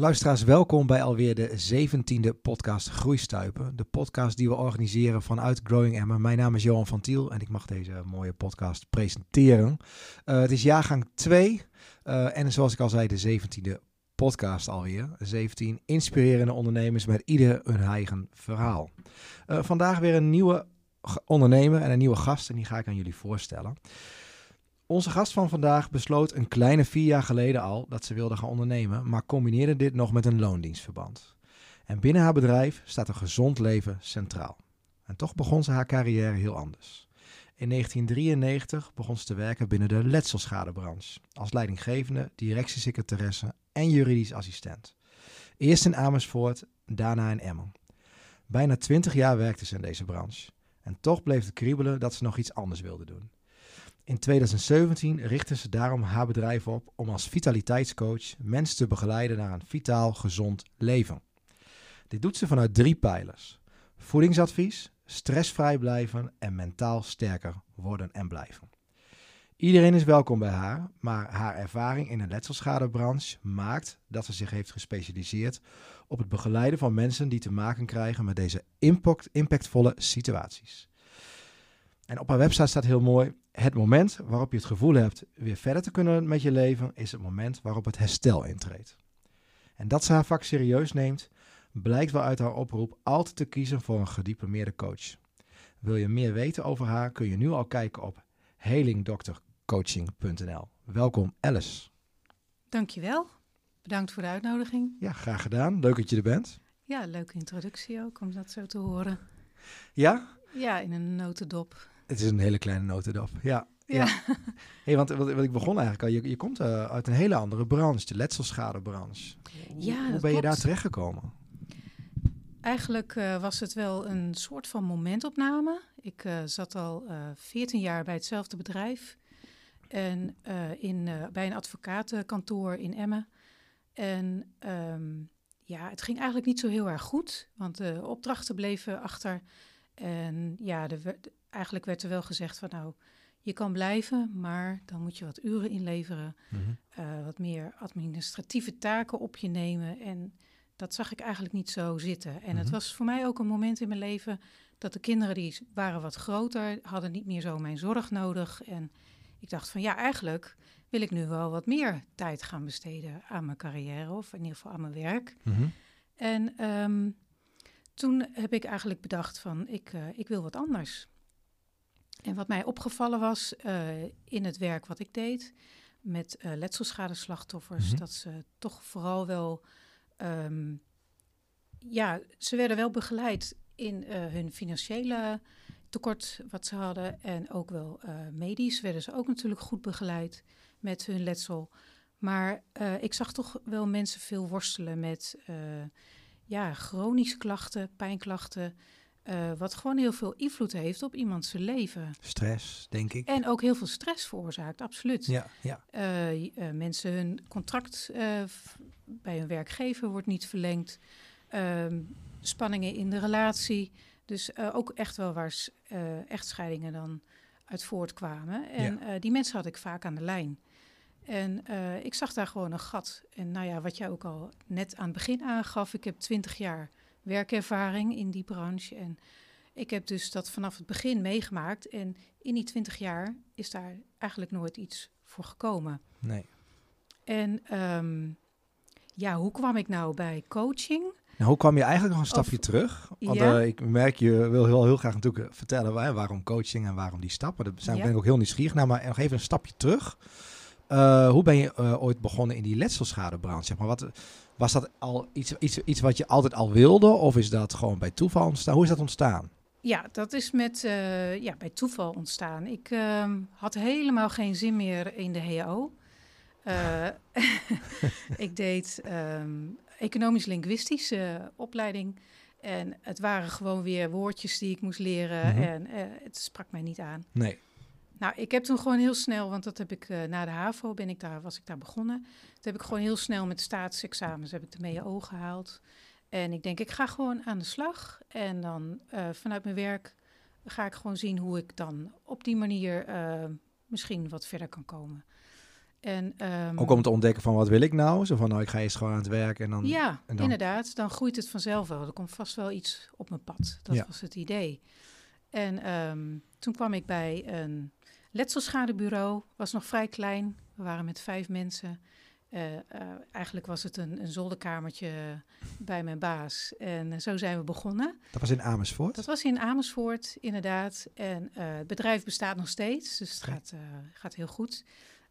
Luisteraars, welkom bij alweer de 17e podcast Groeistuipen. De podcast die we organiseren vanuit Growing Emma. Mijn naam is Johan van Tiel en ik mag deze mooie podcast presenteren. Uh, het is jaargang 2 uh, en zoals ik al zei, de 17e podcast alweer. 17 inspirerende ondernemers met ieder hun eigen verhaal. Uh, vandaag weer een nieuwe ondernemer en een nieuwe gast en die ga ik aan jullie voorstellen. Onze gast van vandaag besloot een kleine vier jaar geleden al dat ze wilde gaan ondernemen, maar combineerde dit nog met een loondienstverband. En binnen haar bedrijf staat een gezond leven centraal. En toch begon ze haar carrière heel anders. In 1993 begon ze te werken binnen de letselschadebranche als leidinggevende, directiesecretaresse en juridisch assistent. Eerst in Amersfoort, daarna in Emmen. Bijna 20 jaar werkte ze in deze branche. En toch bleef het kriebelen dat ze nog iets anders wilde doen. In 2017 richtte ze daarom haar bedrijf op om als vitaliteitscoach mensen te begeleiden naar een vitaal, gezond leven. Dit doet ze vanuit drie pijlers: voedingsadvies, stressvrij blijven en mentaal sterker worden en blijven. Iedereen is welkom bij haar, maar haar ervaring in de letselschadebranche maakt dat ze zich heeft gespecialiseerd op het begeleiden van mensen die te maken krijgen met deze impact, impactvolle situaties. En op haar website staat heel mooi: het moment waarop je het gevoel hebt weer verder te kunnen met je leven, is het moment waarop het herstel intreedt. En dat ze haar vak serieus neemt, blijkt wel uit haar oproep altijd te kiezen voor een gediplomeerde coach. Wil je meer weten over haar, kun je nu al kijken op healingdoktercoaching.nl. Welkom Alice. Dankjewel. Bedankt voor de uitnodiging. Ja, graag gedaan. Leuk dat je er bent. Ja, leuke introductie ook, om dat zo te horen. Ja? Ja, in een notendop. Het is een hele kleine notendop, ja. Ja. ja. hey, want wat, wat, ik begon eigenlijk al, je, je komt uh, uit een hele andere branche, de letselschadebranche. Ja, Hoe, hoe ben je daar terechtgekomen? Eigenlijk uh, was het wel een soort van momentopname. Ik uh, zat al 14 jaar bij hetzelfde bedrijf. En in, bij een advocatenkantoor in Emmen. En um, ja, het ging eigenlijk niet zo heel erg goed, want de opdrachten bleven achter. En ja, de, eigenlijk werd er wel gezegd van nou, je kan blijven, maar dan moet je wat uren inleveren, mm -hmm. uh, wat meer administratieve taken op je nemen. En dat zag ik eigenlijk niet zo zitten. En mm -hmm. het was voor mij ook een moment in mijn leven dat de kinderen die waren wat groter, hadden niet meer zo mijn zorg nodig. En ik dacht van ja, eigenlijk wil ik nu wel wat meer tijd gaan besteden aan mijn carrière of in ieder geval aan mijn werk. Mm -hmm. En um, toen heb ik eigenlijk bedacht van ik, uh, ik wil wat anders. En wat mij opgevallen was uh, in het werk wat ik deed met uh, letselschadeslachtoffers, mm -hmm. dat ze toch vooral wel, um, ja, ze werden wel begeleid in hun financiële tekort wat ze hadden en ook wel medisch werden ze ook natuurlijk goed begeleid met hun letsel. Maar ik zag toch wel mensen veel worstelen met ja, chronische klachten, pijnklachten. Uh, wat gewoon heel veel invloed heeft op iemands leven. Stress, denk ik. En ook heel veel stress veroorzaakt, absoluut. Ja, ja. Uh, uh, mensen, hun contract bij hun werkgever wordt niet verlengd. Ehm, spanningen in de relatie. Dus ook echt wel waar echtscheidingen dan uit voortkwamen. En ja. die mensen had ik vaak aan de lijn. En ik zag daar gewoon een gat. En nou ja, wat jij ook al net aan het begin aangaf, ik heb twintig jaar werkervaring in die branche. En ik heb dus dat vanaf het begin meegemaakt. En in die twintig jaar is daar eigenlijk nooit iets voor gekomen. Nee. En um, ja, hoe kwam ik nou bij coaching? Nou, hoe kwam je eigenlijk nog een stapje of, terug? Want ja. uh, ik merk, je wil heel, heel graag natuurlijk vertellen waar, waarom coaching en waarom die stappen. Daar zijn, ja. ben ik ook heel nieuwsgierig naar, maar nog even een stapje terug. Uh, hoe ben je uh, ooit begonnen in die letselschadebranche? Zeg maar, wat, was dat al iets, iets, iets wat je altijd al wilde? Of is dat gewoon bij toeval ontstaan? Hoe is dat ontstaan? Ja, dat is met, uh, ja, bij toeval ontstaan. Ik ehm, had helemaal geen zin meer in de HO. ik deed um, economisch-linguïstische opleiding. En het waren gewoon weer woordjes die ik moest leren. Mm -hmm. En het sprak mij niet aan. Nee. Nou, ik heb toen gewoon heel snel, want dat heb ik uh, na de HAVO ben ik daar, was ik daar begonnen. Toen heb ik gewoon heel snel met staatsexamens heb ik de MEO gehaald. En ik denk, ik ga gewoon aan de slag. En dan uh, vanuit mijn werk ga ik gewoon zien hoe ik dan op die manier uh, misschien wat verder kan komen. En, ehm, Ook om te ontdekken van wat wil ik nou? Zo van nou, ik ga eerst gewoon aan het werk en dan... Ja, en dan- inderdaad. Dan groeit het vanzelf wel. Er komt vast wel iets op mijn pad. Dat Ja. was het idee. En ehm, toen kwam ik bij een letselschadebureau. Was nog vrij klein. We waren met vijf mensen. Eh, eh, eigenlijk was het een, een zolderkamertje bij mijn baas. En eh, zo zijn we begonnen. Dat was in Amersfoort? Dat was in Amersfoort, inderdaad. En het bedrijf bestaat nog steeds, dus het gaat, gaat heel goed.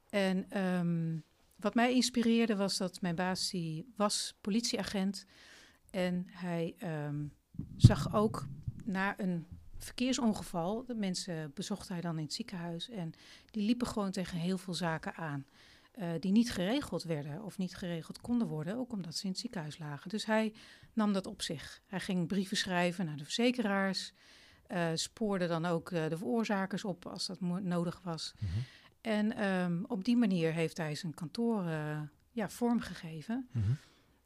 En ehm, wat mij inspireerde was dat mijn baas, die was politieagent. En hij ehm, zag ook na een verkeersongeval, de mensen bezocht hij dan in het ziekenhuis. En die liepen gewoon tegen heel veel zaken aan. eh, die niet geregeld werden of niet geregeld konden worden, ook omdat ze in het ziekenhuis lagen. Dus hij nam dat op zich. Hij ging brieven schrijven naar de verzekeraars, eh, spoorde dan ook eh, de veroorzakers op als dat nodig was. Mhm. En ehm, op die manier heeft hij zijn kantoor ja, vormgegeven. Mhm.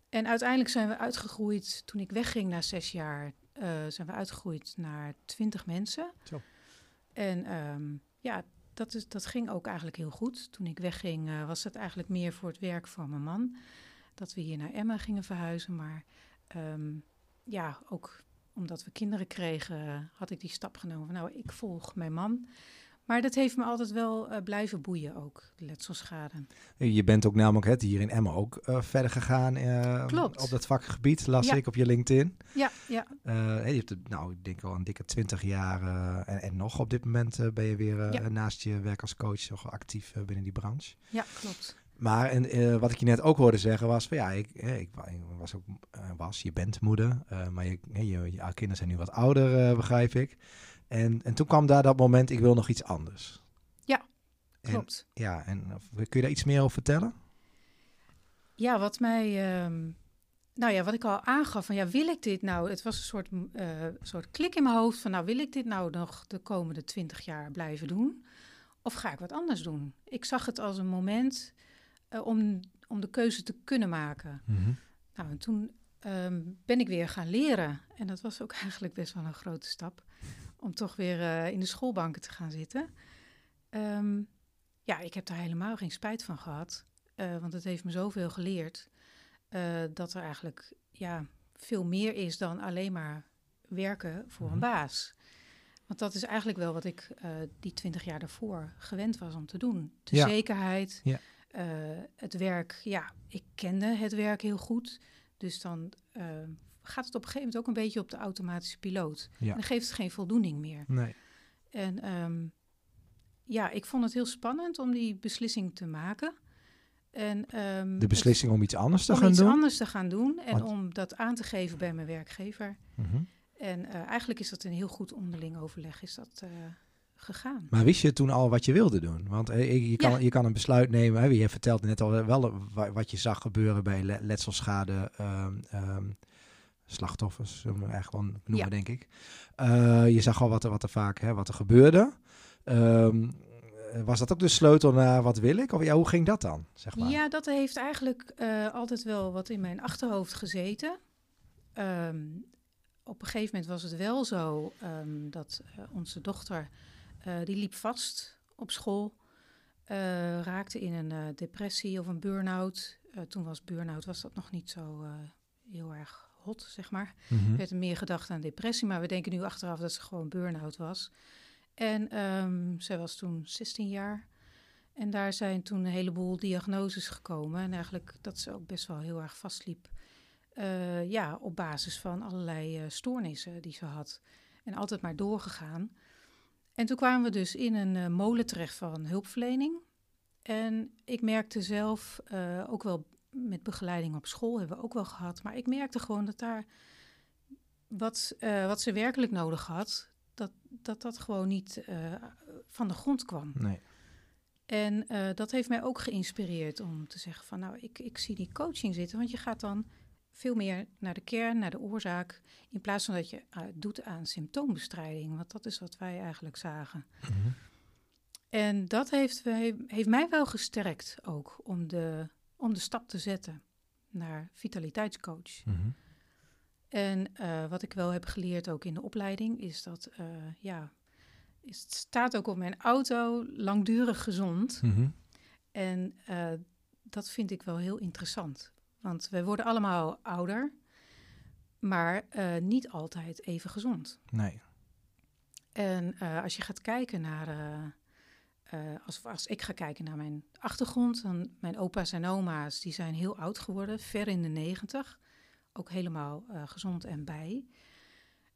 En uiteindelijk zijn we uitgegroeid, toen ik wegging na zes jaar, eh, zijn we uitgegroeid naar twintig mensen. Zo. En ehm, ja, dat, is, dat ging ook eigenlijk heel goed. Toen ik wegging eh, was het eigenlijk meer voor het werk van mijn man. Dat we hier naar Emma gingen verhuizen. Maar ehm, ja, ook omdat we kinderen kregen, had ik die stap genomen. van, Nou, ik volg mijn man. Maar dat heeft me altijd wel eh, blijven boeien ook, de letselschade. Je bent ook namelijk het hier in Emmen ook eh, verder gegaan eh, Klopt. op dat vakgebied, las Ja. ik op je LinkedIn. Ja, ja, je hebt het, nou, ik denk al een dikke twintig jaar en, en nog op dit moment ben je weer Ja. naast je werk als coach nog actief binnen die branche. ja, klopt. Maar en, wat ik je net ook hoorde zeggen was van ja, ik, ik, wa- ik was ook, was, je bent moeder, maar je, je, je kinderen zijn nu wat ouder, begrijp ik. En, en toen kwam daar dat moment, ik wil nog iets anders. Ja, En- Klopt. ja, en kun je daar iets meer over vertellen? Ja, wat mij. ehm, nou ja, wat ik al aangaf, van ja, wil ik dit nou? Het was een soort, eh, soort klik in mijn hoofd van, nou, wil ik dit nou nog de komende twintig jaar blijven doen? Of ga ik wat anders doen? Ik zag het als een moment eh, om, om de keuze te kunnen maken. Nou, en toen ehm, ben ik weer gaan leren. En dat was ook eigenlijk best wel een grote stap. Om toch weer eh, in de schoolbanken te gaan zitten. Ehm, ja, ik heb daar helemaal geen spijt van gehad. eh, want het heeft me zoveel geleerd. eh, dat er eigenlijk ja, veel meer is dan alleen maar werken voor Mhm. een baas. Want dat is eigenlijk wel wat ik die twintig jaar daarvoor gewend was om te doen. De Ja. zekerheid, Ja. het werk. Ja, ik kende het werk heel goed. Dus dan gaat het op een gegeven moment ook een beetje op de automatische piloot. Ja. En dan geeft het geen voldoening meer. Nee. En ehm, ja, ik vond het heel spannend om die beslissing te maken. En, ehm, De beslissing om iets anders te om gaan iets doen? anders te gaan doen en Want- om dat aan te geven bij mijn werkgever. Mhm. En eh, eigenlijk is dat een heel goed onderling overleg is dat, eh, gegaan. Maar wist je toen al wat je wilde doen? Want eh, je, kan, Ja. je kan een besluit nemen. Hè? Je vertelt net al wel wa- wat je zag gebeuren bij le- letselschade ehm, slachtoffers, zullen we eigenlijk wel noemen, Ja. denk ik. Eh, je zag al wat er, wat er vaak hè, wat er gebeurde. Ehm, eh, was dat ook de sleutel naar wat wil ik? Of ja, hoe ging dat dan? Zeg maar? Ja, dat heeft eigenlijk eh, altijd wel wat in mijn achterhoofd gezeten. Ehm, op een gegeven moment was het wel zo ehm, dat onze dochter, die liep vast op school, raakte in een depressie of een burn-out. Toen was burn-out was dat nog niet zo heel erg hot, zeg maar. Mhm. Er werd meer gedacht aan depressie, maar we denken nu achteraf dat ze gewoon burn-out was. En ehm, zij was toen 16 jaar. En daar zijn toen een heleboel diagnoses gekomen. En eigenlijk dat ze ook best wel heel erg vastliep. Eh, ja, op basis van allerlei eh, stoornissen die ze had. En altijd maar doorgegaan. En toen kwamen we dus in een eh, molen terecht van hulpverlening. En ik merkte zelf, ook wel met begeleiding op school hebben we ook wel gehad. Maar ik merkte gewoon dat daar wat, eh, wat ze werkelijk nodig had, dat dat, dat gewoon niet eh, van de grond kwam. Nee. En eh, dat heeft mij ook geïnspireerd om te zeggen van nou, ik, ik zie die coaching zitten. Want je gaat dan veel meer naar de kern, naar de oorzaak. In plaats van dat je doet aan symptoombestrijding. Want dat is wat wij eigenlijk zagen. Mhm. En dat heeft, heeft mij wel gesterkt ook om de, om de stap te zetten naar vitaliteitscoach. Mhm. En eh, wat ik wel heb geleerd ook in de opleiding is dat, eh, ja, is, het staat ook op mijn auto langdurig gezond. Mhm. En uh, dat vind ik wel heel interessant. Want we worden allemaal ouder, maar niet altijd even gezond. Nee. En als je gaat kijken naar, als, als ik ga kijken naar mijn achtergrond, dan mijn opa's en oma's, die zijn heel oud geworden, ver in de negentig. Ook helemaal gezond en bij.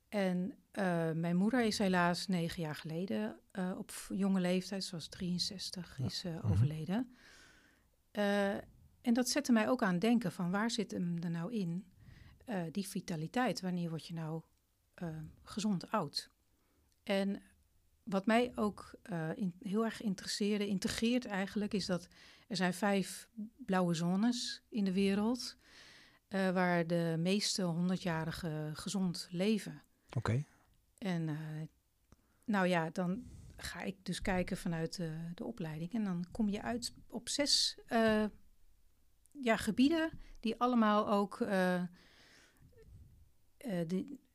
En uh, mijn moeder is helaas negen jaar geleden op jonge leeftijd, zoals 63, ja. is uh, overleden. en dat zette mij ook aan denken van waar zit hem er nou in, die vitaliteit? Wanneer word je nou gezond oud? En wat mij ook in, heel erg interesseerde, integreert eigenlijk, is dat er zijn vijf blauwe zones in de wereld waar de meeste honderdjarigen gezond leven. Oké. Okay. En uh, nou ja, dan ga ik dus kijken vanuit de, de opleiding. En dan kom je uit op zes ja, gebieden die allemaal ook uh,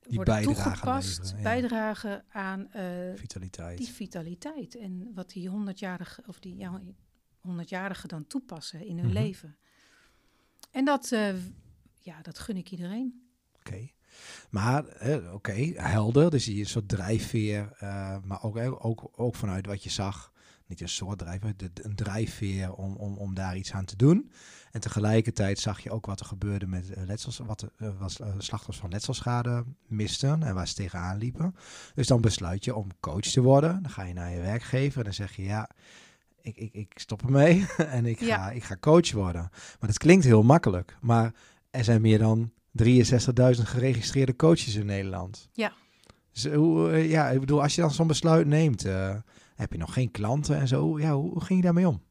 die, worden toegepast, leveren, ja. bijdragen aan vitaliteit. die vitaliteit. En wat die honderdjarige of die ja, honderdjarigen dan toepassen in hun Mhm. leven. En dat, ja, dat gun ik iedereen. Oké. Okay. Maar eh, oké, helder. Dus hier een soort drijfveer. Uh, maar ook, ook, ook vanuit wat je zag. Niet een soort drijfveer, de, een drijfveer om, om, om daar iets aan te doen. En tegelijkertijd zag je ook wat er gebeurde met uh, letsels, wat uh, was, slachtoffers van letselschade misten en waar ze tegenaan liepen. Dus dan besluit je om coach te worden. Dan ga je naar je werkgever en dan zeg je ja, ik, ik, ik stop ermee en ik ga, Ja. ik ga coach worden. Maar dat klinkt heel makkelijk. Maar er zijn meer dan 63.000 geregistreerde coaches in Nederland. Ja. Dus hoe, ja, ik bedoel, als je dan zo'n besluit neemt, uh, heb je nog geen klanten en zo. Ja, hoe, hoe ging je daarmee om?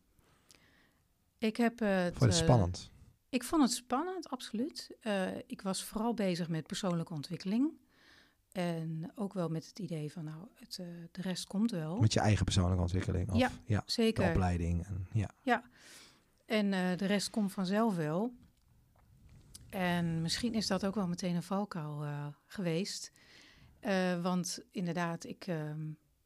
Ik heb het. Vond het spannend? Uh, ik vond het spannend, absoluut. Uh, ik was vooral bezig met persoonlijke ontwikkeling. En ook wel met het idee van, nou, het, uh, de rest komt wel. Met je eigen persoonlijke ontwikkeling? Of, ja, ja, zeker. De opleiding. En, ja. ja, en uh, de rest komt vanzelf wel. En misschien is dat ook wel meteen een valkuil geweest. Want inderdaad, ik, uh,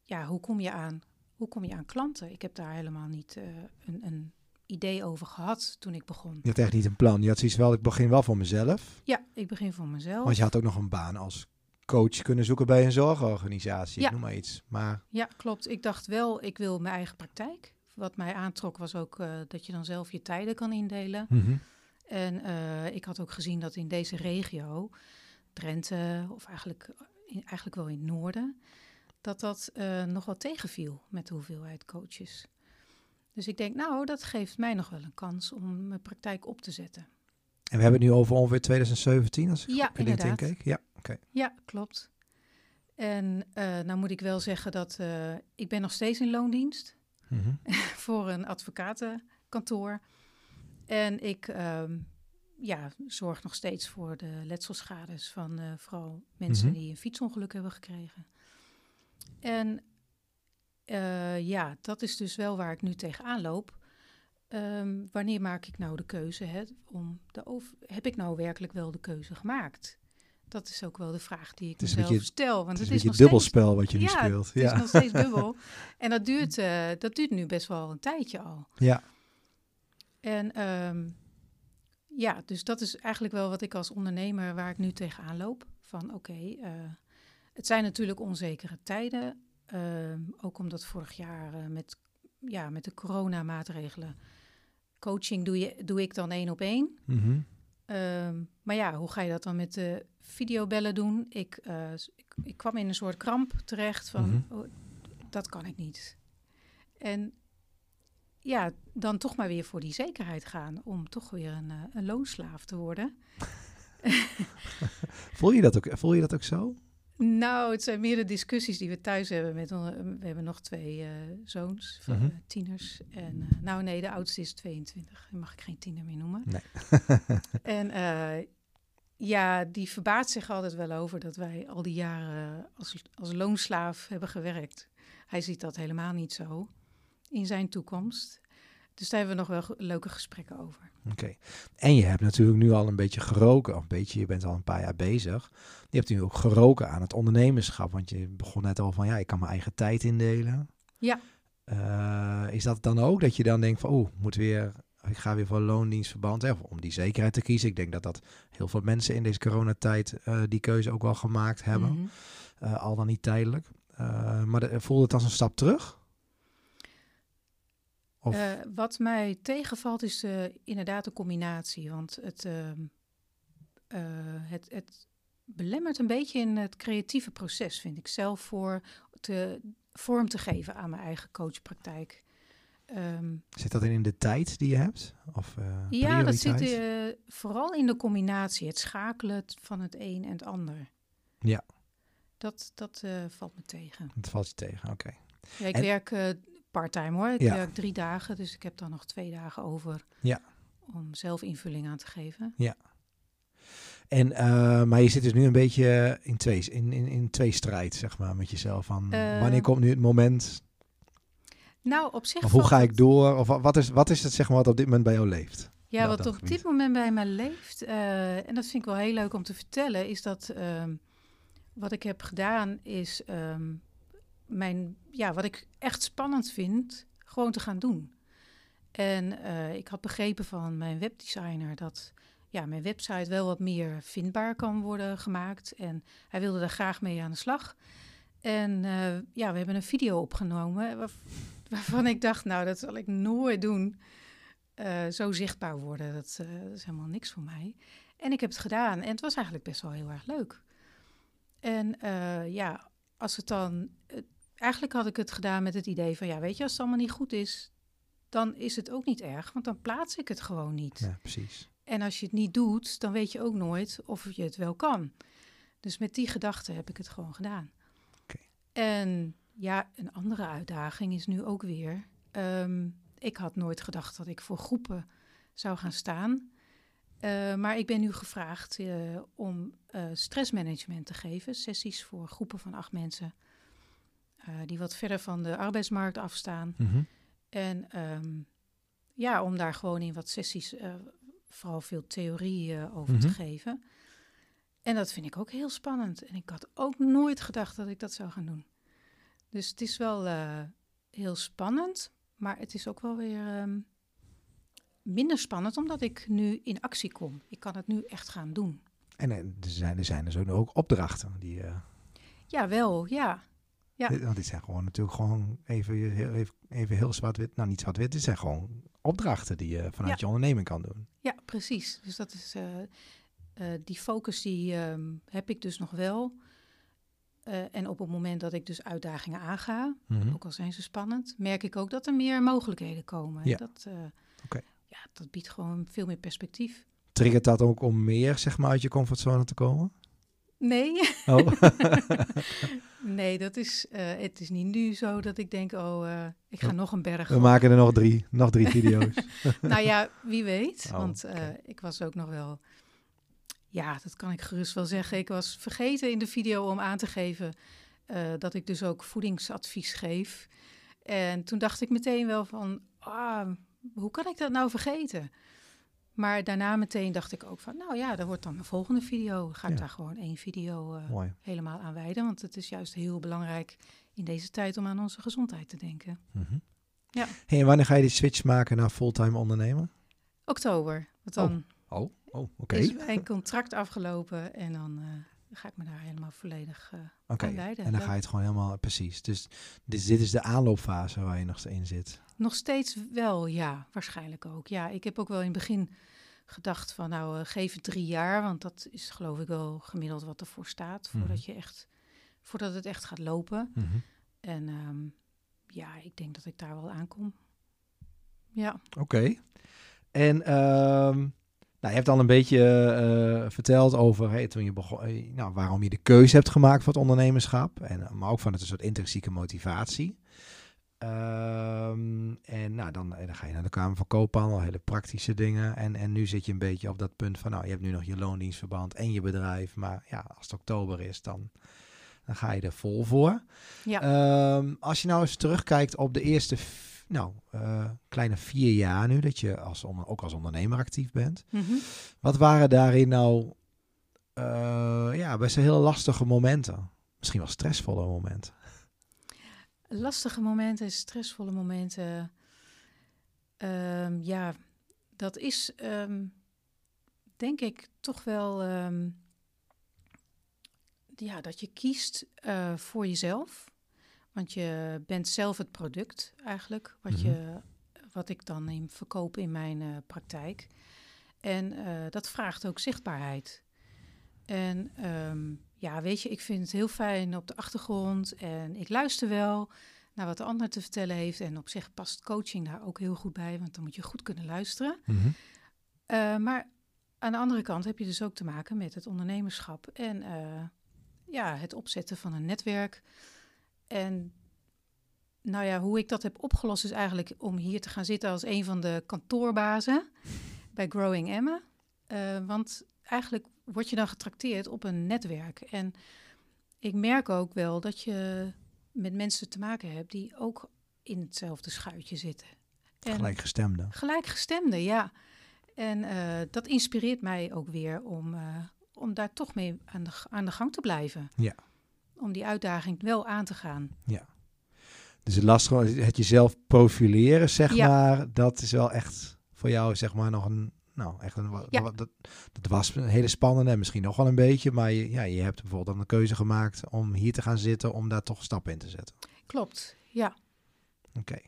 ja, hoe kom je aan, hoe kom je aan klanten? Ik heb daar helemaal niet uh, een, een, idee over gehad toen ik begon. Je had echt niet een plan. Je had zoiets wel, ik begin wel voor mezelf. Ja, ik begin voor mezelf. Want je had ook nog een baan als coach kunnen zoeken bij een zorgorganisatie. Ja. Noem maar iets. Maar Ja, klopt. Ik dacht wel, ik wil mijn eigen praktijk. Wat mij aantrok was ook uh, dat je dan zelf je tijden kan indelen. mm -hmm. En uh, ik had ook gezien dat in deze regio, Drenthe, of eigenlijk, eigenlijk wel in het noorden, dat dat uh, nog wel tegenviel met de hoeveelheid coaches. Dus ik denk, nou, dat geeft mij nog wel een kans om mijn praktijk op te zetten. En we hebben het nu over ongeveer 2017, als ik ja, op LinkedIn keek. Ja, oké. Okay. Ja, klopt. En uh, nou moet ik wel zeggen dat uh, ik ben nog steeds in loondienst mm -hmm. voor een advocatenkantoor. En ik uh, ja, zorg nog steeds voor de letselschades van uh, vooral mensen Mhm. die een fietsongeluk hebben gekregen. En uh, ja, dat is dus wel waar ik nu tegenaan loop. Um, wanneer maak ik nou de keuze? Hè, om de over heb ik nou werkelijk wel de keuze gemaakt? Dat is ook wel de vraag die ik mezelf beetje- stel. Want Het is een is beetje steeds dubbelspel wat je nu ja, speelt. het is Ja. nog steeds dubbel. En dat duurt, uh, dat duurt nu best wel een tijdje al. ja. En um, ja, dus dat is eigenlijk wel wat ik als ondernemer waar ik nu tegenaan loop. Van oké, okay, uh, het zijn natuurlijk onzekere tijden. Uh, ook omdat vorig jaar uh, met, ja, met de coronamaatregelen coaching doe, je, doe ik dan één op één. Mm -hmm. Um, maar ja, hoe ga je dat dan met de videobellen doen? Ik, uh, ik, ik, kwam in een soort kramp terecht van, Mhm. oh, dat kan ik niet. En ja, dan toch maar weer voor die zekerheid gaan om toch weer een, uh, een loonslaaf te worden. Voel je dat ook, voel je dat ook zo? Nou, het zijn meer de discussies die we thuis hebben. Met, we hebben nog twee uh, zoons, van, Mhm. uh, tieners. En uh, nou nee, de oudste is 22. Die mag ik geen tiener meer noemen. Nee. en ja, die verbaast zich altijd wel over dat wij al die jaren als, als loonslaaf hebben gewerkt. Hij ziet dat helemaal niet zo in zijn toekomst. Dus daar hebben we nog wel leuke gesprekken over. Oké. Okay. En je hebt natuurlijk nu al een beetje geroken, of een beetje, je bent al een paar jaar bezig. Je hebt nu ook geroken aan het ondernemerschap, want je begon net al van, ja, ik kan mijn eigen tijd indelen. Ja. Eh, is dat dan ook dat je dan denkt van, oh, moet weer, ik ga weer voor loondienstverband, hè, om die zekerheid te kiezen. Ik denk dat dat heel veel mensen in deze coronatijd uh, die keuze ook wel gemaakt hebben, mm al dan niet tijdelijk. maar de, voelde het als een stap terug? Of? wat mij tegenvalt is inderdaad de combinatie, want het, ehm, het, het belemmert een beetje in het creatieve proces, vind ik zelf, voor te, vorm te geven aan mijn eigen coachpraktijk. Um, zit dat in de tijd die je hebt? Of, ja, dat zit vooral in de combinatie, het schakelen van het een en het ander. Ja. Dat, dat valt me tegen. Dat valt je tegen, oké. Okay. Ja, ik en... werk parttime hoor. Ik ja. werk drie dagen, dus ik heb dan nog twee dagen over ja. om zelf invulling aan te geven. Ja. En, uh, maar je zit dus nu een beetje in twee, in, in, in twee strijd, zeg maar, met jezelf. Van, uh, wanneer komt nu het moment? Nou, op zich. Of hoe ga ik door? Of wat is, wat is het, zeg maar, wat op dit moment bij jou leeft? Ja, wat op dit moment bij mij leeft, uh, en dat vind ik wel heel leuk om te vertellen, is dat ehm, wat ik heb gedaan, is um, mijn, ja, wat ik echt spannend vind, gewoon te gaan doen. En ik had begrepen van mijn webdesigner dat ja, mijn website wel wat meer vindbaar kan worden gemaakt. En hij wilde daar graag mee aan de slag. En uh, ja, we hebben een video opgenomen waarvan ik dacht, nou, dat zal ik nooit doen. Uh, zo zichtbaar worden, dat, dat, is helemaal niks voor mij. En ik heb het gedaan en het was eigenlijk best wel heel erg leuk. En ja, als het dan... eigenlijk had ik het gedaan met het idee van, ja, weet je, als het allemaal niet goed is, dan is het ook niet erg, want dan plaats ik het gewoon niet. Ja, precies. En als je het niet doet, dan weet je ook nooit of je het wel kan. Dus met die gedachte heb ik het gewoon gedaan. Okay. En ja, een andere uitdaging is nu ook weer. Um, ik had nooit gedacht dat ik voor groepen zou gaan staan. Uh, maar ik ben nu gevraagd uh, om uh, stressmanagement te geven. Sessies voor groepen van acht mensen. Die wat verder van de arbeidsmarkt afstaan. Mm -hmm. En um, ja, om daar gewoon in wat sessies vooral veel theorie uh, over mm -hmm. te mhm. geven. En dat vind ik ook heel spannend. En ik had ook nooit gedacht dat ik dat zou gaan doen. Dus het is wel heel spannend, maar het is ook wel weer um, minder spannend omdat ik nu in actie kom. Ik kan het nu echt gaan doen. En er zijn er, zijn dus ook opdrachten die. Ja, wel, ja. Ja. Want dit zijn gewoon natuurlijk gewoon even, even, even heel zwart-wit. Nou, niet zwart-wit. Dit zijn gewoon opdrachten die je vanuit je onderneming kan doen. Ja, precies. Dus dat is uh, uh, die focus die um, heb ik dus nog wel. Uh, en op het moment dat ik dus uitdagingen aanga, mm -hmm. ook al zijn ze spannend, merk ik ook dat er meer mogelijkheden komen. Ja. Dat, okay. ja, dat biedt gewoon veel meer perspectief. Triggert dat ook om meer zeg maar, uit je comfortzone te komen? Nee. Oh. nee, dat is, uh, het is niet nu zo dat ik denk, oh, uh, ik ga nog een berg We op. maken er nog drie, nog drie video's. nou ja, wie weet. Oh, want uh, okay. ik was ook nog wel, ja, dat kan ik gerust wel zeggen. Ik was vergeten in de video om aan te geven dat ik dus ook voedingsadvies geef. En toen dacht ik meteen wel van, ah, hoe kan ik dat nou vergeten? Maar daarna meteen dacht ik ook van, nou ja, dat wordt dan mijn volgende video. Ga ik ja. daar gewoon één video uh, helemaal aan wijden. Want het is juist heel belangrijk in deze tijd om aan onze gezondheid te denken. Mm -hmm. Ja. Hey, en wanneer ga je die switch maken naar fulltime ondernemen? Oktober. Want dan oh, oh, oh oké. Okay. is mijn contract afgelopen en dan uh, ga ik me daar helemaal volledig uh, okay. aan wijden. En dan ga je het gewoon helemaal, precies. Dus dit, dit is de aanloopfase waar je nog in zit. Nog steeds wel, ja, waarschijnlijk ook. Ja, ik heb ook wel in het begin gedacht van nou, uh, geef het drie jaar, want dat is geloof ik wel gemiddeld wat ervoor staat, voordat mm -hmm. je echt, voordat het echt gaat lopen. Mm -hmm. En um, ja, ik denk dat ik daar wel aankom. Ja. Oké. Okay. En um, nou, je hebt al een beetje uh, verteld over hey, toen je begon, nou, waarom je de keuze hebt gemaakt voor het ondernemerschap. En, maar ook van het een soort intrinsieke motivatie. Um, en nou, dan, dan, ga je naar de Kamer van Koophandel, hele praktische dingen. En, en nu zit je een beetje op dat punt van, nou, je hebt nu nog je loondienstverband en je bedrijf. Maar ja, als het oktober is, dan, dan ga je er vol voor. Ja. Um, als je nou eens terugkijkt op de eerste, nou, uh, kleine vier jaar nu, dat je als ook als ondernemer actief bent. Mm -hmm. Wat waren daarin nou, uh, ja, best hele lastige momenten? Misschien wel stressvolle momenten. lastige momenten, stressvolle momenten. Ehm, ja, dat is ehm, denk ik toch wel ehm, ja, dat je kiest uh, voor jezelf. Want je bent zelf het product eigenlijk, wat, je, Mhm. wat ik dan in, verkoop in mijn eh, praktijk. En eh, dat vraagt ook zichtbaarheid. En ehm, ja, weet je, ik vind het heel fijn op de achtergrond en ik luister wel naar wat de ander te vertellen heeft. En op zich past coaching daar ook heel goed bij, want dan moet je goed kunnen luisteren. Mhm. Uh, maar aan de andere kant heb je dus ook te maken met het ondernemerschap en ja, het opzetten van een netwerk. En nou ja, hoe ik dat heb opgelost is eigenlijk om hier te gaan zitten als een van de kantoorbazen bij Growing Emma. Uh, want eigenlijk word je dan getrakteerd op een netwerk. En ik merk ook wel dat je met mensen te maken hebt die ook in hetzelfde schuitje zitten. En gelijkgestemde. Gelijkgestemde, ja. En uh, dat inspireert mij ook weer om, uh, om daar toch mee aan de, aan de gang te blijven. Ja. Om die uitdaging wel aan te gaan. Ja. Dus het lastige, het jezelf profileren, zeg Ja. maar, dat is wel echt voor jou, zeg maar, nog een, nou, echt een, Ja. dat, dat was een hele spannende en misschien nog wel een beetje, maar je, ja, je hebt bijvoorbeeld dan een keuze gemaakt om hier te gaan zitten, om daar toch stappen in te zetten. Klopt, ja. Oké.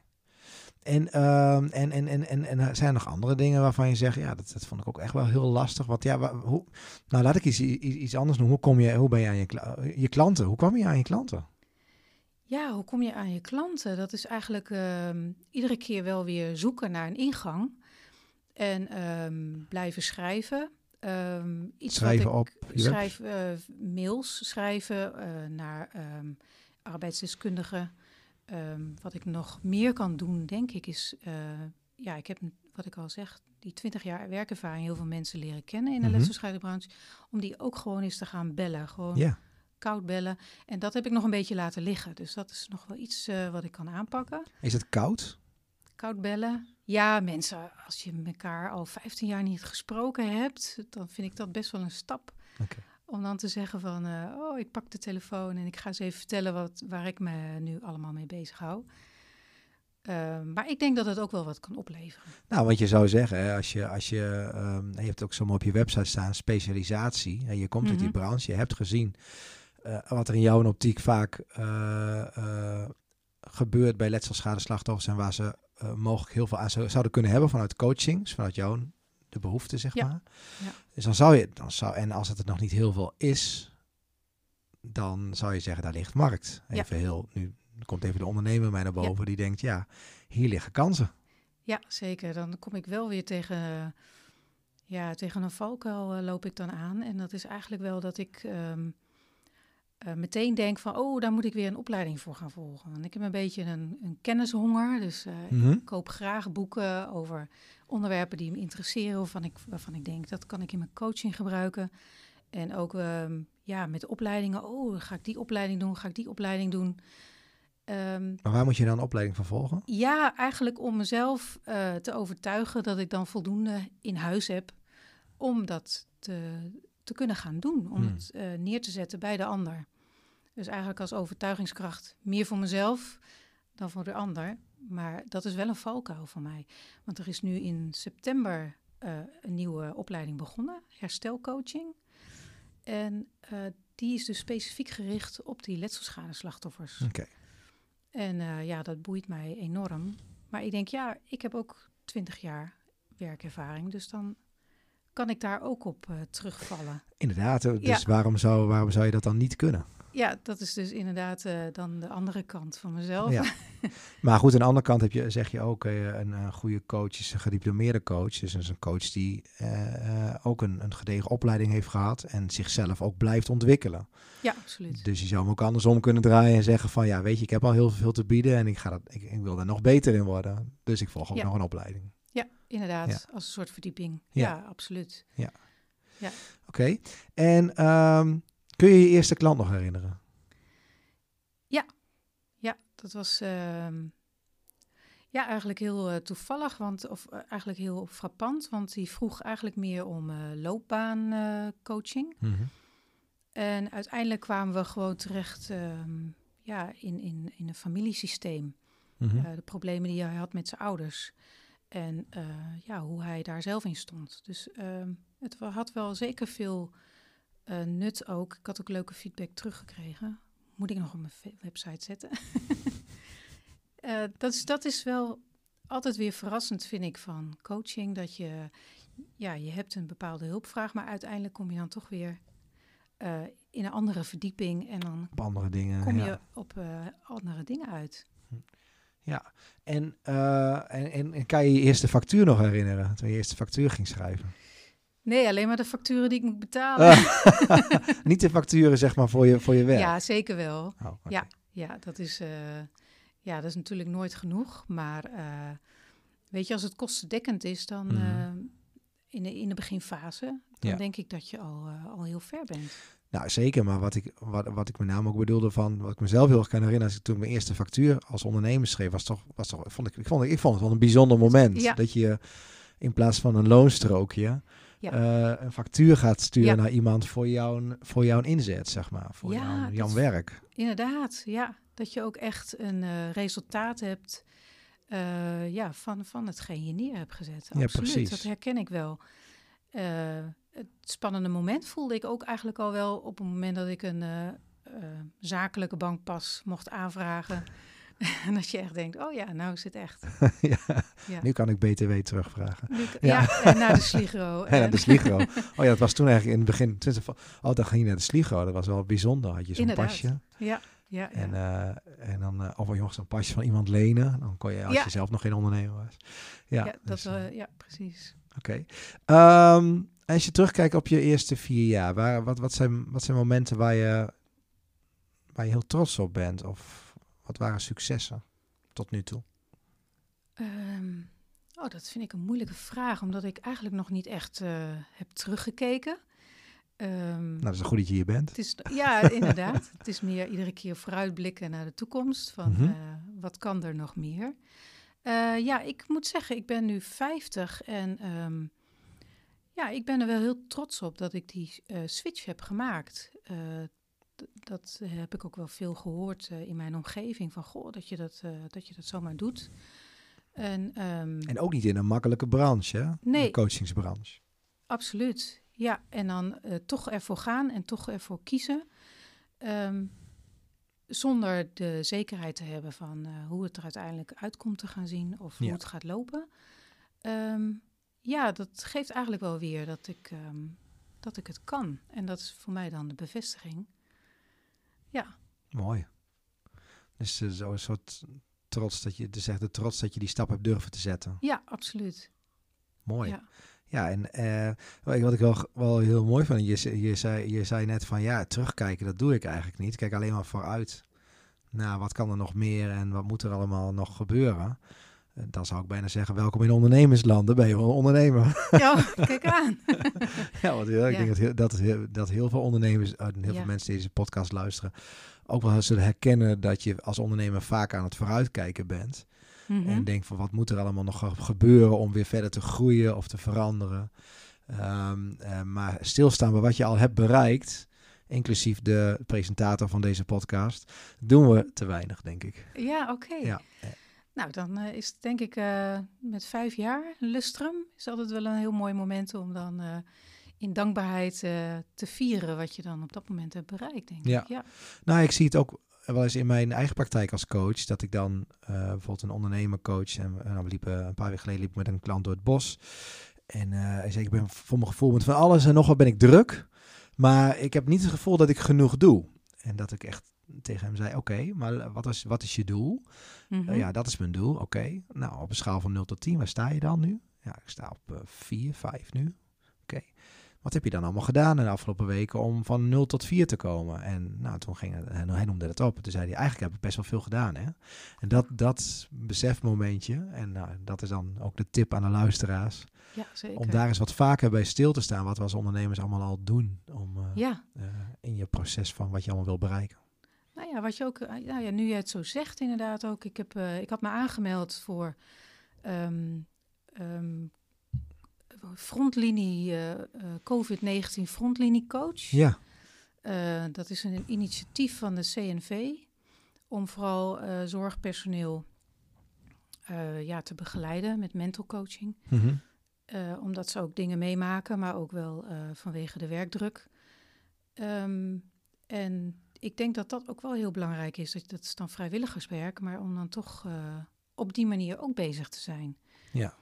En, ehm, en, en, en, en, en zijn er nog andere dingen waarvan je zegt, ja, dat, dat vond ik ook echt wel heel lastig. Want ja, hoe, nou laat ik iets, iets, iets anders doen. Hoe kom je, hoe ben je aan je, je klanten? Hoe kwam je aan je klanten? Ja, hoe kom je aan je klanten? Dat is eigenlijk ehm, iedere keer wel weer zoeken naar een ingang. En ehm, blijven schrijven. Iets Schrijven wat ik, op schrijf eh, mails schrijven eh, naar arbeidsdeskundigen. Ehm, wat ik nog meer kan doen, denk ik, is... eh, ja, ik heb, wat ik al zeg, die 20 jaar werkervaring... heel veel mensen leren kennen in de mm om die ook gewoon eens te gaan bellen. Gewoon koud bellen. En dat heb ik nog een beetje laten liggen. Dus dat is nog wel iets eh, wat ik kan aanpakken. is het koud? Koud bellen. Ja, mensen, als je elkaar al 15 jaar niet gesproken hebt, dan vind ik dat best wel een stap. Om dan te zeggen van, eh, oh, ik pak de telefoon en ik ga eens even vertellen wat, waar ik me nu allemaal mee bezig hou. Uh, maar ik denk dat het ook wel wat kan opleveren. Nou, wat je zou zeggen, hè, als je, als je, um, je hebt ook zo op je website staan, specialisatie. Hè, je komt mm -hmm. uit die branche, je hebt gezien uh, wat er in jouw optiek vaak uh, gebeurt bij letselschadeslachtoffers en waar ze mogelijk heel veel aan zouden kunnen hebben vanuit coachings, vanuit jouw de behoefte, zeg ja. maar. Ja. Dus dan zou je, dan zou, en als het er nog niet heel veel is, dan zou je zeggen, daar ligt markt. Even ja. heel, nu komt even de ondernemer mij naar boven, die denkt, ja, hier liggen kansen. Ja, zeker. Dan kom ik wel weer tegen, ja, tegen een valkuil uh, loop ik dan aan. En dat is eigenlijk wel dat ik um, uh, meteen denk van, oh, daar moet ik weer een opleiding voor gaan volgen. Want ik heb een beetje een, een kennishonger, dus uh, Mhm. mm -hmm. ik koop graag boeken over onderwerpen die me interesseren, waarvan ik, waarvan ik denk, dat kan ik in mijn coaching gebruiken. En ook um, ja, met opleidingen, oh, ga ik die opleiding doen, ga ik die opleiding doen. Um, maar waar moet je dan een opleiding van volgen? Ja, eigenlijk om mezelf uh, te overtuigen dat ik dan voldoende in huis heb om dat te, te kunnen gaan doen. Om Hmm. het uh, neer te zetten bij de ander. Dus eigenlijk als overtuigingskracht meer voor mezelf dan voor de ander. Maar dat is wel een valkuil voor mij. Want er is nu in september uh, een nieuwe opleiding begonnen, herstelcoaching. En uh, die is dus specifiek gericht op die letselschadeslachtoffers. Oké. Okay. En uh, ja, dat boeit mij enorm. Maar ik denk, ja, ik heb ook twintig jaar werkervaring. Dus dan kan ik daar ook op uh, terugvallen. Inderdaad, dus ja. waarom, zou, waarom zou je dat dan niet kunnen? Ja, dat is dus inderdaad uh, dan de andere kant van mezelf. Ja. maar goed, aan de andere kant heb je, zeg je ook, uh, een, goede coach is een gediplomeerde coach. Dus is een coach die ook een, een gedegen opleiding heeft gehad en zichzelf ook blijft ontwikkelen. Ja, absoluut. Dus je zou hem ook andersom kunnen draaien en zeggen van, ja, weet je, ik heb al heel veel te bieden en ik, ga dat, ik, ik wil daar nog beter in worden. Dus ik volg ook ja. nog een opleiding. Inderdaad, ja. als een soort verdieping. Ja, ja absoluut. Ja. ja. Oké, okay. en um, kun je je eerste klant nog herinneren? Ja, ja dat was uh, ja, eigenlijk heel uh, toevallig, want, of uh, eigenlijk heel frappant, want die vroeg eigenlijk meer om uh, loopbaancoaching. Mm -hmm. En uiteindelijk kwamen we gewoon terecht um, ja, in, in, in een familiesysteem. Mhm. Eh, de problemen die hij had met zijn ouders. En eh, ja, hoe hij daar zelf in stond. Dus ehm, het had wel zeker veel eh, nut ook. Ik had ook leuke feedback teruggekregen. Moet ik nog op mijn website zetten. Eh, dat, is, dat is wel altijd weer verrassend, vind ik, van coaching. Dat je, ja, je hebt een bepaalde hulpvraag, maar uiteindelijk kom je dan toch weer in een andere verdieping. En dan Op andere dingen. kom ja. je op andere dingen uit. Ja, en, eh, en, en, en kan je je eerste factuur nog herinneren? Toen je eerste factuur ging schrijven? Nee, alleen maar de facturen die ik moet betalen. Ah. Niet de facturen, zeg maar, voor je, voor je werk? Ja, zeker wel. Oh. Ja. Ja, dat is, eh, ja, dat is natuurlijk nooit genoeg. Maar eh, weet je, als het kostendekkend is, dan Mhm. in, de, in de beginfase, dan Ja. denk ik dat je al, al heel ver bent. Nou, zeker. Maar wat ik, wat, wat ik met name ook bedoelde van, wat ik mezelf heel erg kan herinneren, als ik toen mijn eerste factuur als ondernemer schreef, was toch, was toch vond ik, ik, vond, ik vond het wel een bijzonder moment. Ja. Dat je in plaats van een loonstrookje Ja. eh, een factuur gaat sturen Ja. naar iemand voor jouw, voor jouw inzet, zeg maar. Voor jouw, werk. Inderdaad, ja. Dat je ook echt een eh, resultaat hebt eh, ja, van, van hetgeen je neer hebt gezet. Absoluut, dat herken ik wel. Eh, het spannende moment voelde ik ook eigenlijk al wel op het moment dat ik een eh, eh, zakelijke bankpas mocht aanvragen. en dat je echt denkt, oh ja, nou is het echt. ja. Ja. Nu kan ik BTW terugvragen. Nu Ja. ja. en naar de Sligro. En naar de Sligro. Oh ja, dat was toen eigenlijk in het begin. Oh, dan ging je naar de Sligro. Dat was wel bijzonder. Had je zo'n pasje. ja, ja, En, ja. eh, en dan, eh, of je mocht zo'n pasje van iemand lenen. Dan kon je, als Ja. je zelf nog geen ondernemer was. Ja, ja, dat, dus, eh, eh, ja, precies. Oké. Ehm, als je terugkijkt op je eerste vier jaar, waar, wat, wat, zijn, wat zijn momenten waar je, waar je heel trots op bent? Of wat waren successen tot nu toe? Ehm, oh, dat vind ik een moeilijke vraag, omdat ik eigenlijk nog niet echt eh, heb teruggekeken. Ehm, Nou, dat is een goed dat je hier bent. het is, ja, inderdaad. het is meer iedere keer vooruitblikken naar de toekomst. Van Mhm. eh, wat kan er nog meer? Eh, ja, ik moet zeggen, ik ben nu 50 en ehm, ja, ik ben er wel heel trots op dat ik die eh, switch heb gemaakt. Eh, dat heb ik ook wel veel gehoord eh, in mijn omgeving. Van goh, dat je dat, eh, dat, je dat zomaar doet. En, ehm, En ook niet in een makkelijke branche, hè? Nee. De coachingsbranche. Absoluut. Ja, en dan eh, toch ervoor gaan en toch ervoor kiezen. Ehm, zonder de zekerheid te hebben van eh, hoe het er uiteindelijk uit komt te gaan zien of hoe het gaat lopen. Ehm, ja, dat geeft eigenlijk wel weer dat ik, ehm, dat ik het kan. En dat is voor mij dan de bevestiging. Ja, Mooi. Dus uh, zo'n soort trots dat je, dus echt de trots dat je die stap hebt durven te zetten. ja absoluut. Mooi. Ja, Ja. en eh, wat ik- wat ik wel, wel heel mooi vond, je, je, zei, je zei net van ja, terugkijken, dat doe ik eigenlijk niet. Ik kijk alleen maar vooruit. Nou, wat kan er nog meer en wat moet er allemaal nog gebeuren? Eh, Dan zou ik bijna zeggen, welkom in ondernemersland. Dan ben je wel een ondernemer. ja, kijk aan. ja, want ja, ik Ja. denk dat heel, dat, dat heel veel ondernemers, eh, heel Ja. veel mensen die deze podcast luisteren, ook wel zullen herkennen dat je als ondernemer vaak aan het vooruitkijken bent. Mhm. En denk van wat moet er allemaal nog ge- gebeuren om weer verder te groeien of te veranderen. Ehm, eh, maar stilstaan bij wat je al hebt bereikt, inclusief de presentator van deze podcast, doen we te weinig, denk ik. Ja, oké. Ja. Nou, dan eh, is het denk ik eh, met vijf jaar lustrum is altijd wel een heel mooi moment om dan eh, in dankbaarheid te vieren wat je dan op dat moment hebt bereikt, denk Ja. ik. Ja. Nou, ik zie het ook wel eens in mijn eigen praktijk als coach, dat ik dan bijvoorbeeld een ondernemer coach en, en we liepen een paar weken geleden liep ik met een klant door het bos. En hij zei, ik ben voor mijn gevoel met van alles en nog wat ben ik druk, maar ik heb niet het gevoel dat ik genoeg doe. En dat ik echt tegen hem zei, oké, maar wat is, wat is je doel? Mhm. Uh, ja, dat is mijn doel. Oké. Nou, op een schaal van 0 tot 10, waar sta je dan nu? Ja, ik sta op uh, 4, 5 nu. Oké. Wat heb je dan allemaal gedaan in de afgelopen weken om van 0 tot 4 te komen? En nou, toen ging het, hij noemde het op. Toen zei hij, eigenlijk heb ik best wel veel gedaan. Hè? En dat, dat besefmomentje, en nou, dat is dan ook de tip aan de luisteraars, ja, zeker. om daar eens wat vaker bij stil te staan, wat we als ondernemers allemaal al doen om, uh, ja. uh, in je proces van wat je allemaal wil bereiken. Nou ja, wat je ook, nou ja, nu je het zo zegt, inderdaad ook. Ik, heb, uh, ik had me aangemeld voor um, um, frontlinie uh, uh, COVID-19 frontlinie coach. Ja. Uh, dat is een initiatief van de CNV om vooral eh, zorgpersoneel eh, ja, te begeleiden met mental coaching. Mhm. Eh, omdat ze ook dingen meemaken, maar ook wel eh, vanwege de werkdruk. Ehm, en ik denk dat dat ook wel heel belangrijk is. Dat, dat is dan vrijwilligerswerk, maar om dan toch eh, op die manier ook bezig te zijn. Ja.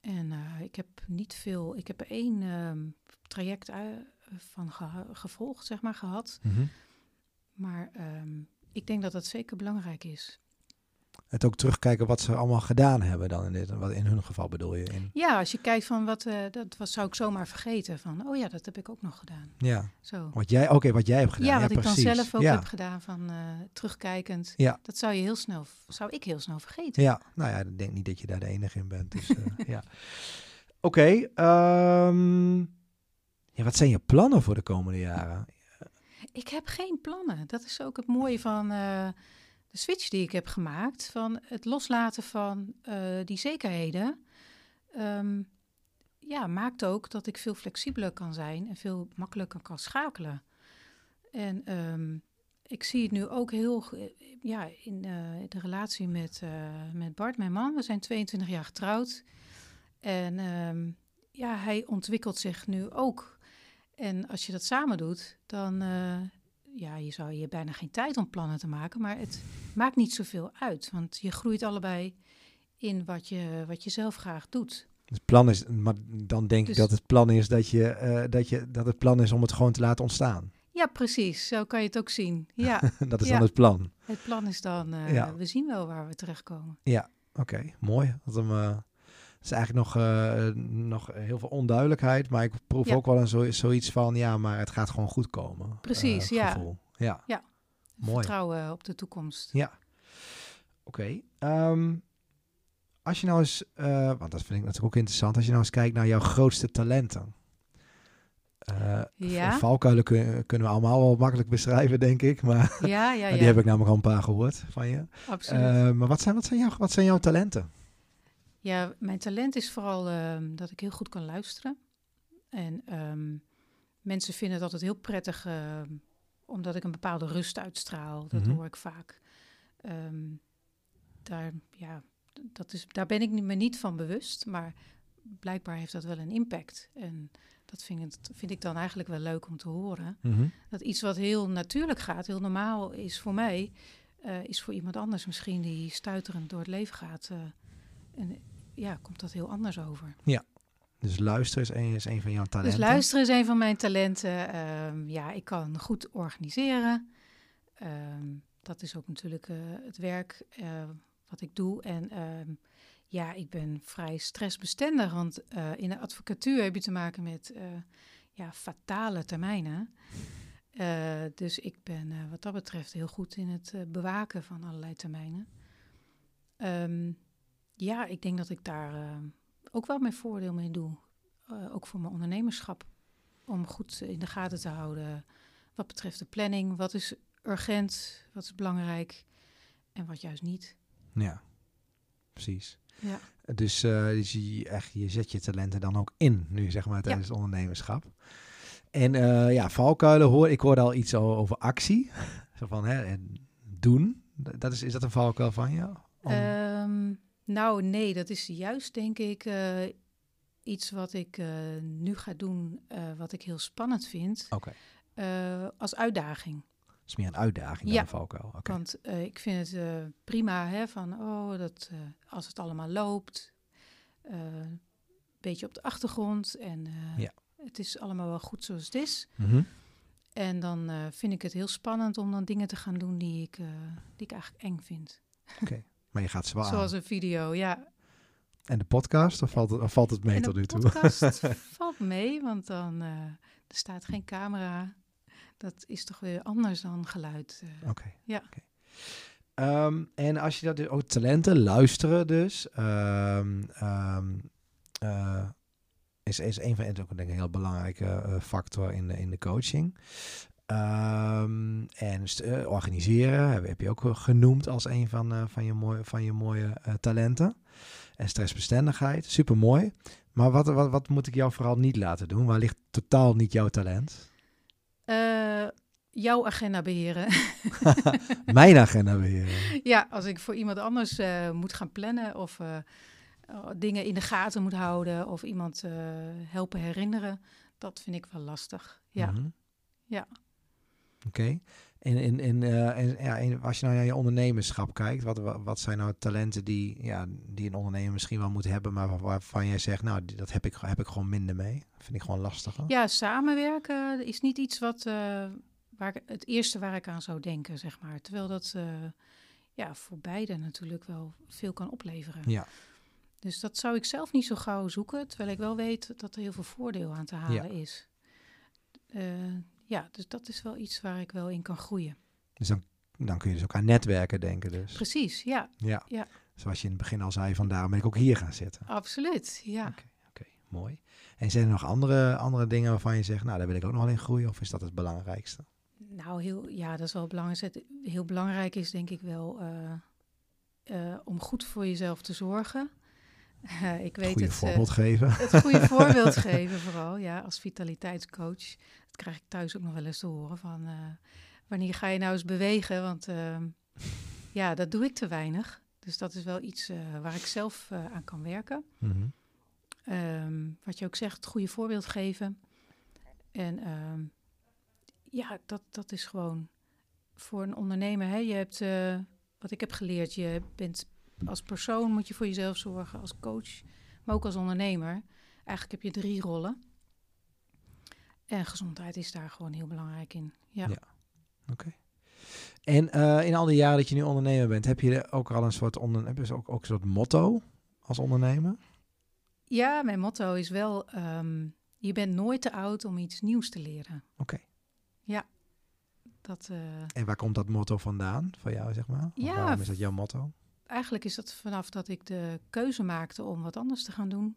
En eh, ik heb niet veel, ik heb er één ehm, traject van gevolgd, zeg maar, gehad. Mhm. Maar ehm, ik denk dat dat zeker belangrijk is. Het ook terugkijken wat ze allemaal gedaan hebben dan in dit. Wat in hun geval bedoel je? In, Ja, als je kijkt van wat, eh, dat was, zou ik zomaar vergeten. Van, oh ja, dat heb ik ook nog gedaan. ja. Zo. Wat jij, oké, wat jij hebt gedaan. Ja, wat ik precies. dan zelf ook ja. heb gedaan van eh, terugkijkend. Ja. Dat zou je heel snel, zou ik heel snel vergeten. Ja, nou ja, ik denk niet dat je daar de enige in bent. Dus, eh, ja. Oké, ehm, ja, wat zijn je plannen voor de komende jaren? Ik heb geen plannen. Dat is ook het mooie van de switch die ik heb gemaakt. Van het loslaten van eh, die zekerheden. Ehm, ja, maakt ook dat ik veel flexibeler kan zijn en veel makkelijker kan schakelen. En ehm, ik zie het nu ook heel ja, in eh, de relatie met, eh, met Bart, mijn man. We zijn 22 jaar getrouwd. En ehm, ja, hij ontwikkelt zich nu ook. En als je dat samen doet, dan ja, je zou je bijna geen tijd om plannen te maken. Maar het maakt niet zoveel uit. Want je groeit allebei in wat je, wat je zelf graag doet. Het plan is, maar dan denk ik Dus- dat het plan is dat, je, eh, dat, je, dat het plan is om het gewoon te laten ontstaan. Ja, precies. Zo kan je het ook zien. Ja, dat is Ja. dan het plan. het plan is dan, eh, Ja. we zien wel waar we terechtkomen. Oké, mooi. Dat hem, eh, is eigenlijk nog, eh, nog heel veel onduidelijkheid, maar ik proef Ja. ook wel een zo, zoiets van, ja, maar het gaat gewoon goed komen. Precies, eh, ja. gevoel. Ja, Mooi. Vertrouwen op de toekomst. oké. Ehm, als je nou eens, eh, want dat vind ik natuurlijk ook interessant, als je nou eens kijkt naar jouw grootste talenten. Ja. Valkuilen kun- kunnen we allemaal wel makkelijk beschrijven, denk ik. Maar Ja, ja, ja. die heb ik namelijk al een paar gehoord van je. Absoluut. Maar wat zijn, wat, zijn jouw, wat zijn jouw talenten? Ja, mijn talent is vooral ehm, dat ik heel goed kan luisteren. En ehm, mensen vinden het altijd heel prettig, ehm, omdat ik een bepaalde rust uitstraal. Dat Mhm. hoor ik vaak. Daar, ja, dat is, daar ben ik me niet van bewust, maar blijkbaar heeft dat wel een impact. En dat vind ik, vind ik dan eigenlijk wel leuk om te horen. Mhm. Dat iets wat heel natuurlijk gaat, heel normaal is voor mij, eh, is voor iemand anders misschien die stuiterend door het leven gaat. eh, en ja, komt dat heel anders over. Dus luisteren is een, is een van jouw talenten. Dus luisteren is een van mijn talenten. Ehm, ja, ik kan goed organiseren. Ehm, dat is ook natuurlijk eh, het werk eh, wat ik doe. En ehm, ja, ik ben vrij stressbestendig, want eh, in de advocatuur heb je te maken met ja, fatale termijnen. Dus ik ben wat dat betreft heel goed in het bewaken van allerlei termijnen. Ja, ik denk dat ik daar eh, ook wel mijn voordeel mee doe. Eh, ook voor mijn ondernemerschap. Om goed in de gaten te houden wat betreft de planning. Wat is urgent, wat is belangrijk en wat juist niet. Ja, precies. Ja. Dus, eh, dus je, echt, je zet je talenten dan ook in, nu zeg maar, tijdens het ondernemerschap. En ja, valkuilen hoor, ik hoorde al iets over actie. Zo van, hè, en doen. Dat is, is dat een valkuil van je? Om- Ehm, nou, nee, dat is juist denk ik eh, iets wat ik eh, nu ga doen, eh, wat ik heel spannend vind, Oké, als uitdaging. dat is meer een uitdaging dan Ja. een valkuil. Oké. Want ik vind het prima hè, van, oh, dat, als het allemaal loopt, een beetje op de achtergrond en Ja. het is allemaal wel goed zoals het is. Mhm. En dan vind ik het heel spannend om dan dingen te gaan doen die ik, die ik eigenlijk eng vind. Maar je gaat ze wel Zoals aan. een video, ja. En de podcast, of valt het, of valt het mee en tot de nu toe? podcast valt mee, want dan eh, er staat geen camera. Dat is toch weer anders dan geluid. eh. Oké. Ja. Ehm, en als je dat dus, ook talenten, luisteren dus, ehm, ehm, eh, is, is een van is ook denk ik een heel belangrijke factor in de, in de coaching. Ehm, en eh, organiseren heb, heb je ook genoemd als een van, eh, van je mooie, van je mooie eh, talenten. En stressbestendigheid, super mooi. Maar wat, wat, wat moet ik jou vooral niet laten doen? Waar ligt totaal niet jouw talent? Jouw agenda beheren. Mijn agenda beheren. ja, als ik voor iemand anders moet gaan plannen of uh, dingen in de gaten moet houden of iemand helpen herinneren, dat vind ik wel lastig. Ja. Mhm. Ja. Oké. En, en, en, en, ja, en als je nou naar je ondernemerschap kijkt, wat, wat zijn nou talenten die, ja, die een ondernemer misschien wel moet hebben, maar waarvan jij zegt, nou, dat heb ik, heb ik gewoon minder mee? vind ik gewoon lastiger. Ja, samenwerken is niet iets wat, waar ik, het eerste waar ik aan zou denken, zeg maar. Terwijl dat uh, ja, voor beide natuurlijk wel veel kan opleveren. Ja. Dus dat zou ik zelf niet zo gauw zoeken, terwijl ik wel weet dat er heel veel voordeel aan te halen ja. is. Ja, dus dat is wel iets waar ik wel in kan groeien. Dus dan, dan kun je dus ook aan netwerken denken dus. Precies, ja. Ja. ja. Zoals je in het begin al zei, vandaar ben ik ook hier gaan zitten. Absoluut, ja. Oké, okay, mooi. En zijn er nog andere, andere dingen waarvan je zegt, nou, daar wil ik ook nog wel in groeien? Of is dat het belangrijkste? Nou, heel, ja, dat is wel belangrijk. Heel belangrijk is denk ik wel uh, uh, om goed voor jezelf te zorgen. Uh, ik weet goede het, voorbeeld geven. Het goede voorbeeld geven vooral, ja, als vitaliteitscoach. Dat krijg ik thuis ook nog wel eens te horen van wanneer ga je nou eens bewegen? Want ehm, ja, dat doe ik te weinig. Dus dat is wel iets waar ik zelf aan kan werken. Mm -hmm. um, wat je ook zegt, het goede voorbeeld geven. En um, ja, dat, dat is gewoon voor een ondernemer. Hè? Je hebt, wat ik heb geleerd, je bent als persoon moet je voor jezelf zorgen, als coach, maar ook als ondernemer. Eigenlijk heb je drie rollen. En gezondheid is daar gewoon heel belangrijk in. Ja. ja. Oké. Okay. En uh, in al die jaren dat je nu ondernemer bent, heb je ook al een soort, onder, heb je ook, ook een soort motto als ondernemer? Ja, mijn motto is wel: um, je bent nooit te oud om iets nieuws te leren. Oké. Okay. Ja. Dat, uh, en waar komt dat motto vandaan voor jou, zeg maar? Of ja, waarom is dat jouw motto? Eigenlijk is dat vanaf dat ik de keuze maakte om wat anders te gaan doen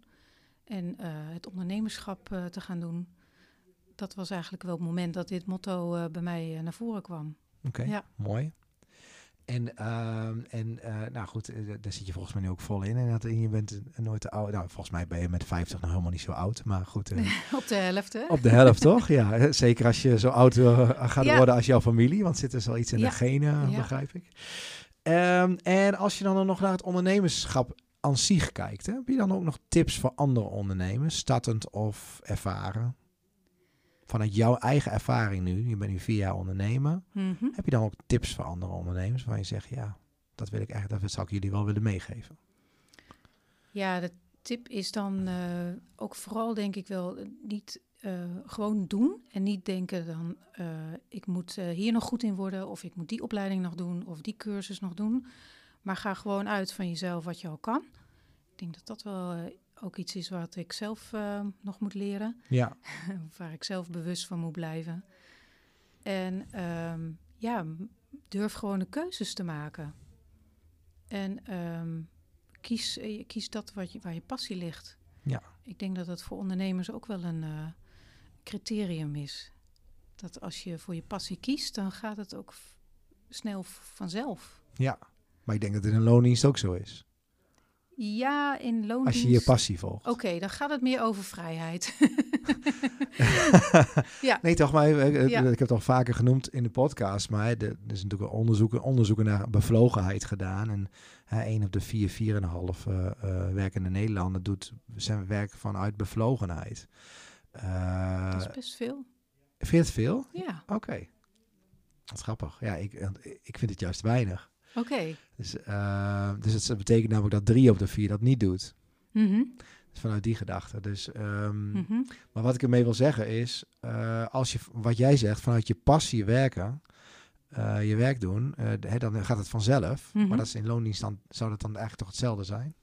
en uh, het ondernemerschap uh, te gaan doen. Dat was eigenlijk wel het moment dat dit motto bij mij naar voren kwam. Oké, okay, ja. mooi. En, uh, en nou goed, daar zit je volgens mij nu ook vol in. En dat je bent nooit te oud. Nou, volgens mij ben je met 50 nog helemaal niet zo oud. Maar goed. Op de helft, hè? Op de helft, toch? Ja, zeker als je zo oud gaat ja. worden als jouw familie. Want zit er wel iets in ja. de genen, begrijp ik. Um, en als je dan nog naar het ondernemerschap aan zich kijkt. Hè, heb je dan ook nog tips voor andere ondernemers? Startend of ervaren? Vanuit jouw eigen ervaring nu, je bent nu vier jaar ondernemer, mm -hmm. heb je dan ook tips voor andere ondernemers waar je zegt, ja, dat wil ik eigenlijk, dat zou ik jullie wel willen meegeven? Ja, de tip is dan uh, ook vooral denk ik wel niet uh, gewoon doen en niet denken dan uh, ik moet hier nog goed in worden of ik moet die opleiding nog doen of die cursus nog doen, maar ga gewoon uit van jezelf wat je al kan. Ik denk dat dat wel ook iets is wat ik zelf nog moet leren. Ja. Waar ik zelf bewust van moet blijven. En um, ja, durf gewoon de keuzes te maken. En um, kies, kies dat wat je, waar je passie ligt. Ja. Ik denk dat dat voor ondernemers ook wel een uh, criterium is. Dat als je voor je passie kiest, dan gaat het ook snel vanzelf. Ja, maar ik denk dat het in een loondienst ook zo is. Ja, in loondienst. Als je je passie volgt. Oké, okay, dan gaat het meer over vrijheid. ja. Nee, toch, maar ik, ja. ik heb het al vaker genoemd in de podcast, maar er is natuurlijk onderzoeken, onderzoeken naar bevlogenheid gedaan. En hè, een op de vier, vier en een half uh, uh, werkende Nederlander doet zijn werk vanuit bevlogenheid. Uh, dat is best veel. Vind je het veel? Ja. Oké. Okay. Dat is grappig. Ja, ik, ik vind het juist weinig. Oké. Okay. Dus, uh, dus het betekent namelijk dat drie op de vier dat niet doet. Mm -hmm. dus vanuit die gedachte. Dus, um, mm -hmm. Maar wat ik ermee wil zeggen is, uh, als je, wat jij zegt, vanuit je passie werken, uh, je werk doen, dan gaat het vanzelf. Mhm. Mm -hmm. Maar dat is in loondienst dan, zou dat dan eigenlijk toch hetzelfde zijn?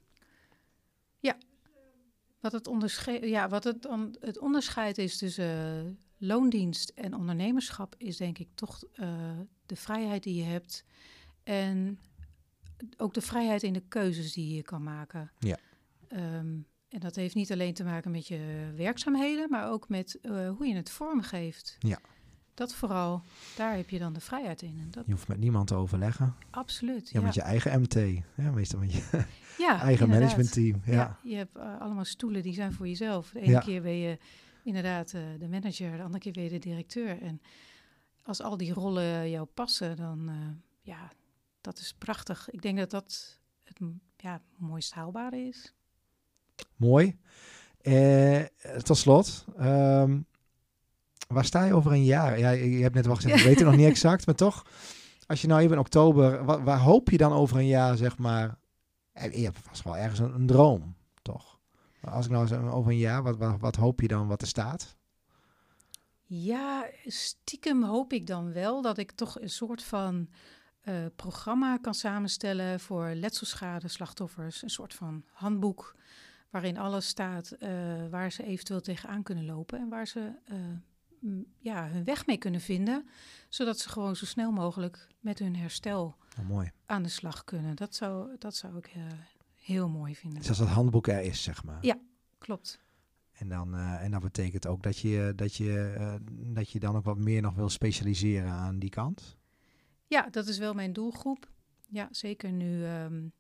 Wat het, ondersche ja, wat het, on het onderscheid is tussen loondienst en ondernemerschap, is denk ik toch de vrijheid die je hebt. En ook de vrijheid in de keuzes die je kan maken. Ja. Um, en dat heeft niet alleen te maken met je werkzaamheden, maar ook met uh, hoe je het vormgeeft. Ja. Dat vooral, daar heb je dan de vrijheid in. En dat... Je hoeft met niemand te overleggen. Absoluut. Ja, ja. met je eigen MT. Ja, meestal met je ja, eigen managementteam. Ja. ja. je hebt uh, allemaal stoelen die zijn voor jezelf. De ene keer ben je inderdaad uh, de manager, de andere keer ben je de directeur. En als al die rollen jou passen, dan ja, dat is prachtig. Ik denk dat dat het ja, mooist haalbare is. Mooi. Tot slot, um, waar sta je over een jaar? Ja, je hebt net wel gezegd, we weten nog niet exact, maar toch, als je nou even in oktober, wat, waar hoop je dan over een jaar, zeg maar? Eh, je hebt vast wel ergens een, droom, toch? Als ik nou eens over een jaar, wat, wat, wat hoop je dan wat er staat? Ja, stiekem hoop ik dan wel dat ik toch een soort van uh, programma kan samenstellen voor letselschade slachtoffers. Een soort van handboek waarin alles staat uh, waar ze eventueel tegenaan kunnen lopen en waar ze uh, ja, hun weg mee kunnen vinden, zodat ze gewoon zo snel mogelijk met hun herstel oh, mooi. aan de slag kunnen. Dat zou, dat zou ik heel mooi vinden. Dus als dat handboek er is, zeg maar. Ja, klopt. En dan, uh, en dat betekent ook dat je, dat, je, uh, dat je dan ook wat meer nog wil specialiseren aan die kant? Ja, dat is wel mijn doelgroep. Ja, zeker nu. Um,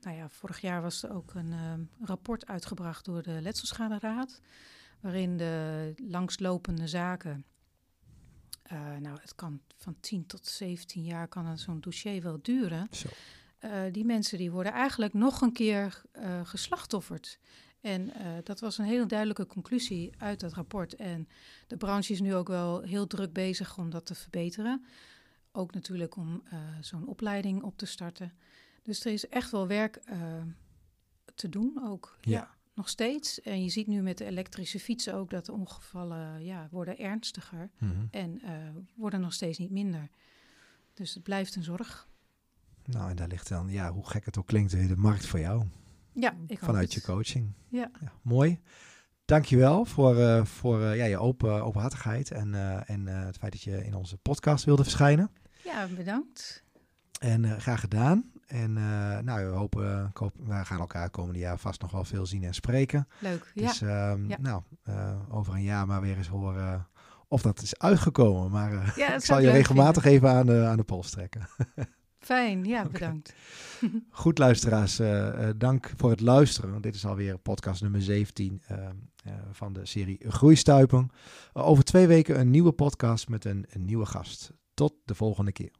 nou ja, vorig jaar was er ook een um, rapport uitgebracht door de Letselschaderaad. Waarin de langslopende zaken. Uh, nou, het kan van 10 tot 17 jaar kan zo'n dossier wel duren. Zo. Uh, die mensen die worden eigenlijk nog een keer uh, geslachtofferd. En dat was een hele duidelijke conclusie uit dat rapport. En de branche is nu ook wel heel druk bezig om dat te verbeteren. Ook natuurlijk om zo'n opleiding op te starten. Dus er is echt wel werk te doen ook. Ja. ja. Nog steeds. En je ziet nu met de elektrische fietsen ook dat de ongevallen ja, worden ernstiger. Mm -hmm. En uh, worden nog steeds niet minder. Dus het blijft een zorg. Nou, en daar ligt dan, ja, hoe gek het ook klinkt, de markt voor jou. Ja, ik Vanuit je coaching. Ja. ja mooi. Dankjewel voor, uh, voor uh, ja, je open, openhartigheid en, en het feit dat je in onze podcast wilde verschijnen. Ja, bedankt. En graag gedaan. En nou, we hopen, we gaan elkaar komende jaar vast nog wel veel zien en spreken. Leuk, dus, ja. Um, ja. nou, over een jaar maar weer eens horen of dat is uitgekomen. Maar ja, ik zal je regelmatig vinden. even aan de, aan de pols trekken. Fijn, ja, bedankt. Okay. Goed, luisteraars. Uh, uh, dank voor het luisteren. Want dit is alweer podcast nummer 17 uh, van de serie Groeistuipen. over twee weken een nieuwe podcast met een, een nieuwe gast. Tot de volgende keer.